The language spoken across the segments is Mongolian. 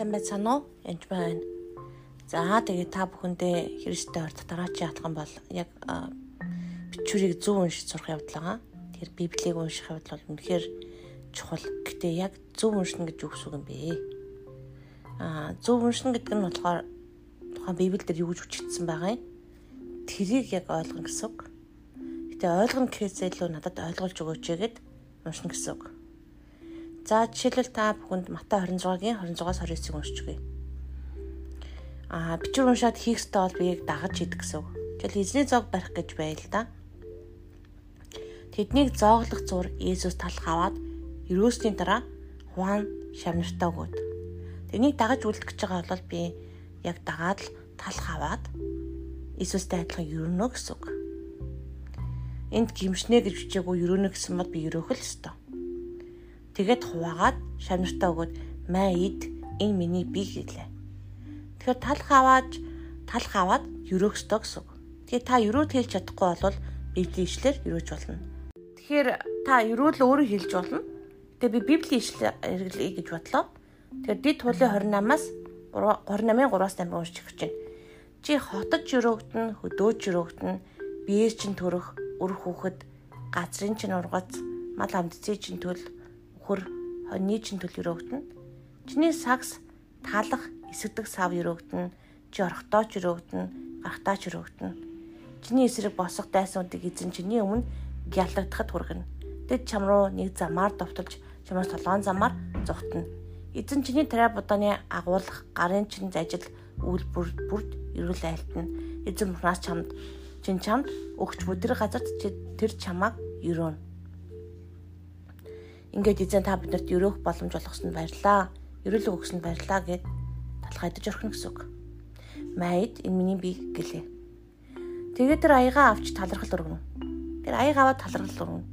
Сайн байцгаана уу? Энд байна. За тэгээ та бүхэндээ Христтэй орд дараачийн атган бол яг бичвэрийг зөв уншиж сурах явдал байгаа. Тэгэхээр Библийг унших явдал бол үнэхээр чухал. Гэтэ яг зөв уншина гэж юу гэсэн юм бэ? Аа зөв уншина гэдэг нь болохоор тухайн Библиэлд юу гэж хүчигдсэн байгаа юм? Тэрийг яг ойлгоно гэсэн үг. Гэтэ ойлгоно гэхээс илүү надад ойлгуулж өгөөч гэгээд уншина гэсэн үг. За жишээлбэл та бүхэнд Матай 26-гийн 26-аас 29-ыг уншиж өгье. Аа бичвэр уншаад хийх ёстой бол биеийг дагаж идэх гэсэн. Тэгэл эзний зоог барих гэж байл та. Тэднийг зооглох зур Иесус талх аваад ерөөсний дараа Хуан шавнартаа өгөөд. Тэнийг дагаж үлдэх гэж байгаа бол би яг дагаад л талх аваад Иесустэй адилхан ерөнө гэсэн. Энд гимшнэ гэж бичээгүй ерөнө гэсэн бол би ерөөх л өстой. Тэгээд хуваагаад шавнартаа өгөөд маа ид энэ миний би гэлээ. Тэгэхээр талх аваад талх аваад өрөөхсдөө гэсэн. Тэгээ та өрөөд хэлж чадахгүй бол библийн ишлэр өрөөж болно. Тэгэхээр та өрөөл өөрөө хэлж болно. Тэгээ би библийн ишлэр хэрэглэе гэж бодлоо. Тэгэхээр дид тулын 28-аас 28-ын 3-аас 8 уншиж өгч байна. Чи хотод өрөөгдөн, хөдөөж өрөөгдөн, биеэр чин төрөх, үр хүүхэд, газрын чин ургац, мал амтцын чин төл хөр хоньны чин төл өрөөгдөн. Чиний сагс талах эсэгдэг сав өрөөгдөн. Чи орохдоо ч өрөөгдөн, гарахтаа ч өрөөгдөн. Чиний эсрэг босох дайсуудыг эзэн чиний өмнө гялагдахад хүргэнэ. Тэд чам руу нэг замаар довтолж чамаас толгоон замаар зүхтэн. Эзэн чиний тарай будааны агуулах гарын чин зажил үйл бүр бүрд эрүүл айлтна. Эзэн мухнаас чамд чин чамд өгч бүдэр газарт тэр чамааг өрөөнө ингээд эзэн та биднэрт өрөөх боломж олгосонд баярлаа. Өрөөлөг өгсөнд баярлаа гэд талхай идэж орхино гэсэн үг. Майд энэ миний би гэлээ. Тэгээд тэр аягаа авч талархал өргөнө. Тэр аяг аваад талархал өргөнө.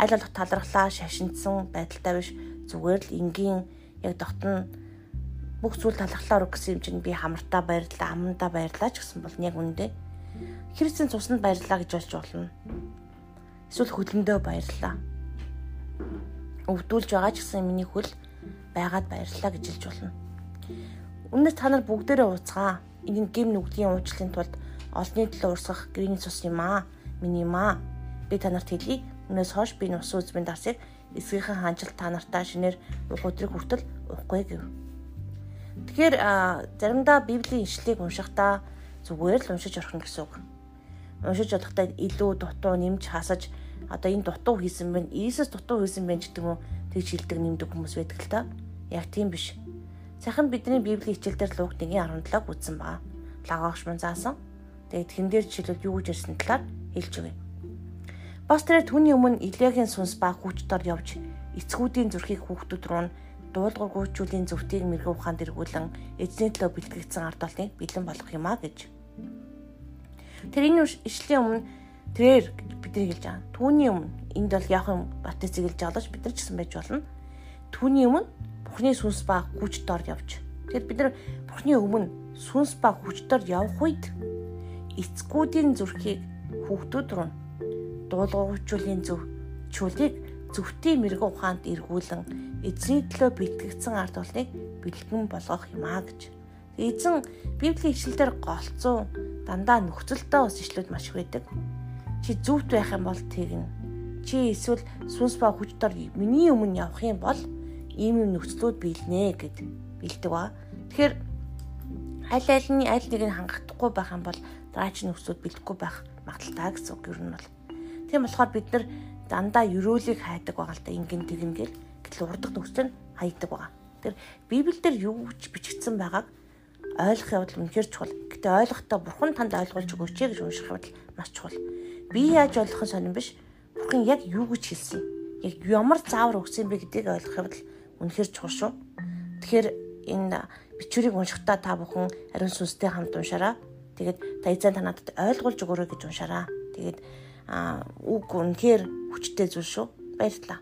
Аль болох талархлаа шашинцсан байдалтай биш зүгээр л энгийн яг дотн бүх зүйл талархлаа өргөх гэсэн юм чинь би хамартаа баярлаа, амандаа баярлаа ч гэсэн бол яг үндэ Христийн цуснд баярлаа гэж болж болно. Эсвэл хөлөндөө баярлаа өвдүүлж байгаа ч гэсэн миний хөл байгаад баярлалаа гэж хэлж болно. Өмнөс та нар бүгдээрээ ууцгаа. Энэ гим нүглийн уучлалын тулд олонний төлөө урсгах гэрээний цус юм аа. Миний маа. Би та нарт хэлье. Өнөөс хойш би нус үзмэн дарсыг эсгийнхэн хаанчил та нартаа шинээр уг өдрийг хүртэл уухгүй гэв. Тэгэхээр заримдаа Библийн ишлэгийг уншихдаа зүгээр л уншиж орхино гэсэн үг. Уншиж болохдаа илүү дутуу нэмж хасаж одоо энэ дутуу хийсэн байна. Иесус дутуу хийсэн байна гэдэг юм тэгж хэлдэг нэмдэг хүмүүс байдаг л та. Яг тийм биш. Сайхан бидний Библийн хичээл дээр Луг 1:17-г үзсэн баа. Лагаагч мөн заасан. Тэгээд тхэн дээр жишээлбэл юу гэж ирсэн талаар хэлж өгье. Бас тэр түүний өмнө Илиягийн сүнс ба хүч дор явж эцгүүдийн зүрхийг хүүхдүүд рүү дуулуургүйчүүлийн зөвтгийг мэрэгүү ухаанд эргүүлэн эзний төлөө бэлтгэгдсэн ард олныг бэлэн болгох юм а гэж. Тэр энэ ишлийн өмнө тэрээр бидний хэлж байгаа. Түүний өмнө энд бол яах юм баптист эгэлж олж бид нар ч гэсэн байж болно. Түүний өмнө Бурхны сүнс ба хүч дор явж. Тэгэхээр бид нар Бурхны өмнө сүнс ба хүч дор явах үед эцгүүдийн зүрхийг хүүхдүүд рүү дуулуурчуулын зөв чулыг зөвхтийн мэрэгэн ухаанд эргүүлэн эзний төлөө бэлтгэгдсэн ард олныг бэлгэн болгох юмаа гэж. Эзэн Библийн ишлэлээр голцоо дандаа нөхцөлтэй ус ишлүүд маш их байдаг чи зүвт байх юм бол тэгнэ. Чи эсвэл сүнс ба хүч дор миний өмнө явах юм бол ийм юм нөхцлүүд биелнэ гэд бэлдэг ба. Тэгэхээр аль альны аль нэг нь хангахдахгүй байх юм бол дараач нөхцлүүд бэлдэхгүй байх магадaltaа гэсэн үг юм бол. Тийм болохоор бид нар дандаа ерөөлийг хайдаг байгаа л да ингэн тэгнэ гэл гэтэл урдах нөхцөл нь хайдаг байгаа. Тэр Библиэлд юу ч бичигдсэн байгааг ойлгох явдал үнэхэр чухал. Гэтэ ойлгохдоо бурхан танд ойлгуулж өгөөч гэж унших явдал маш чухал би яаж ойлгох сонирн биш. Бурхан яг юу гэж хэлсэн. Яг ямар заавар өгсөн бэ гэдгийг ойлгох явдал үнэхэр чухал шүү. Тэгэхээр энэ бичвэрийг уншихдаа та бүхэн ариун сүнстэй хамт уншаараа. Тэгээд та эзэн танадад ойлгуулж өгөөрэй гэж уншаараа. Тэгээд аа үг үнэхээр хүчтэй зүйл шүү. Баярлалаа.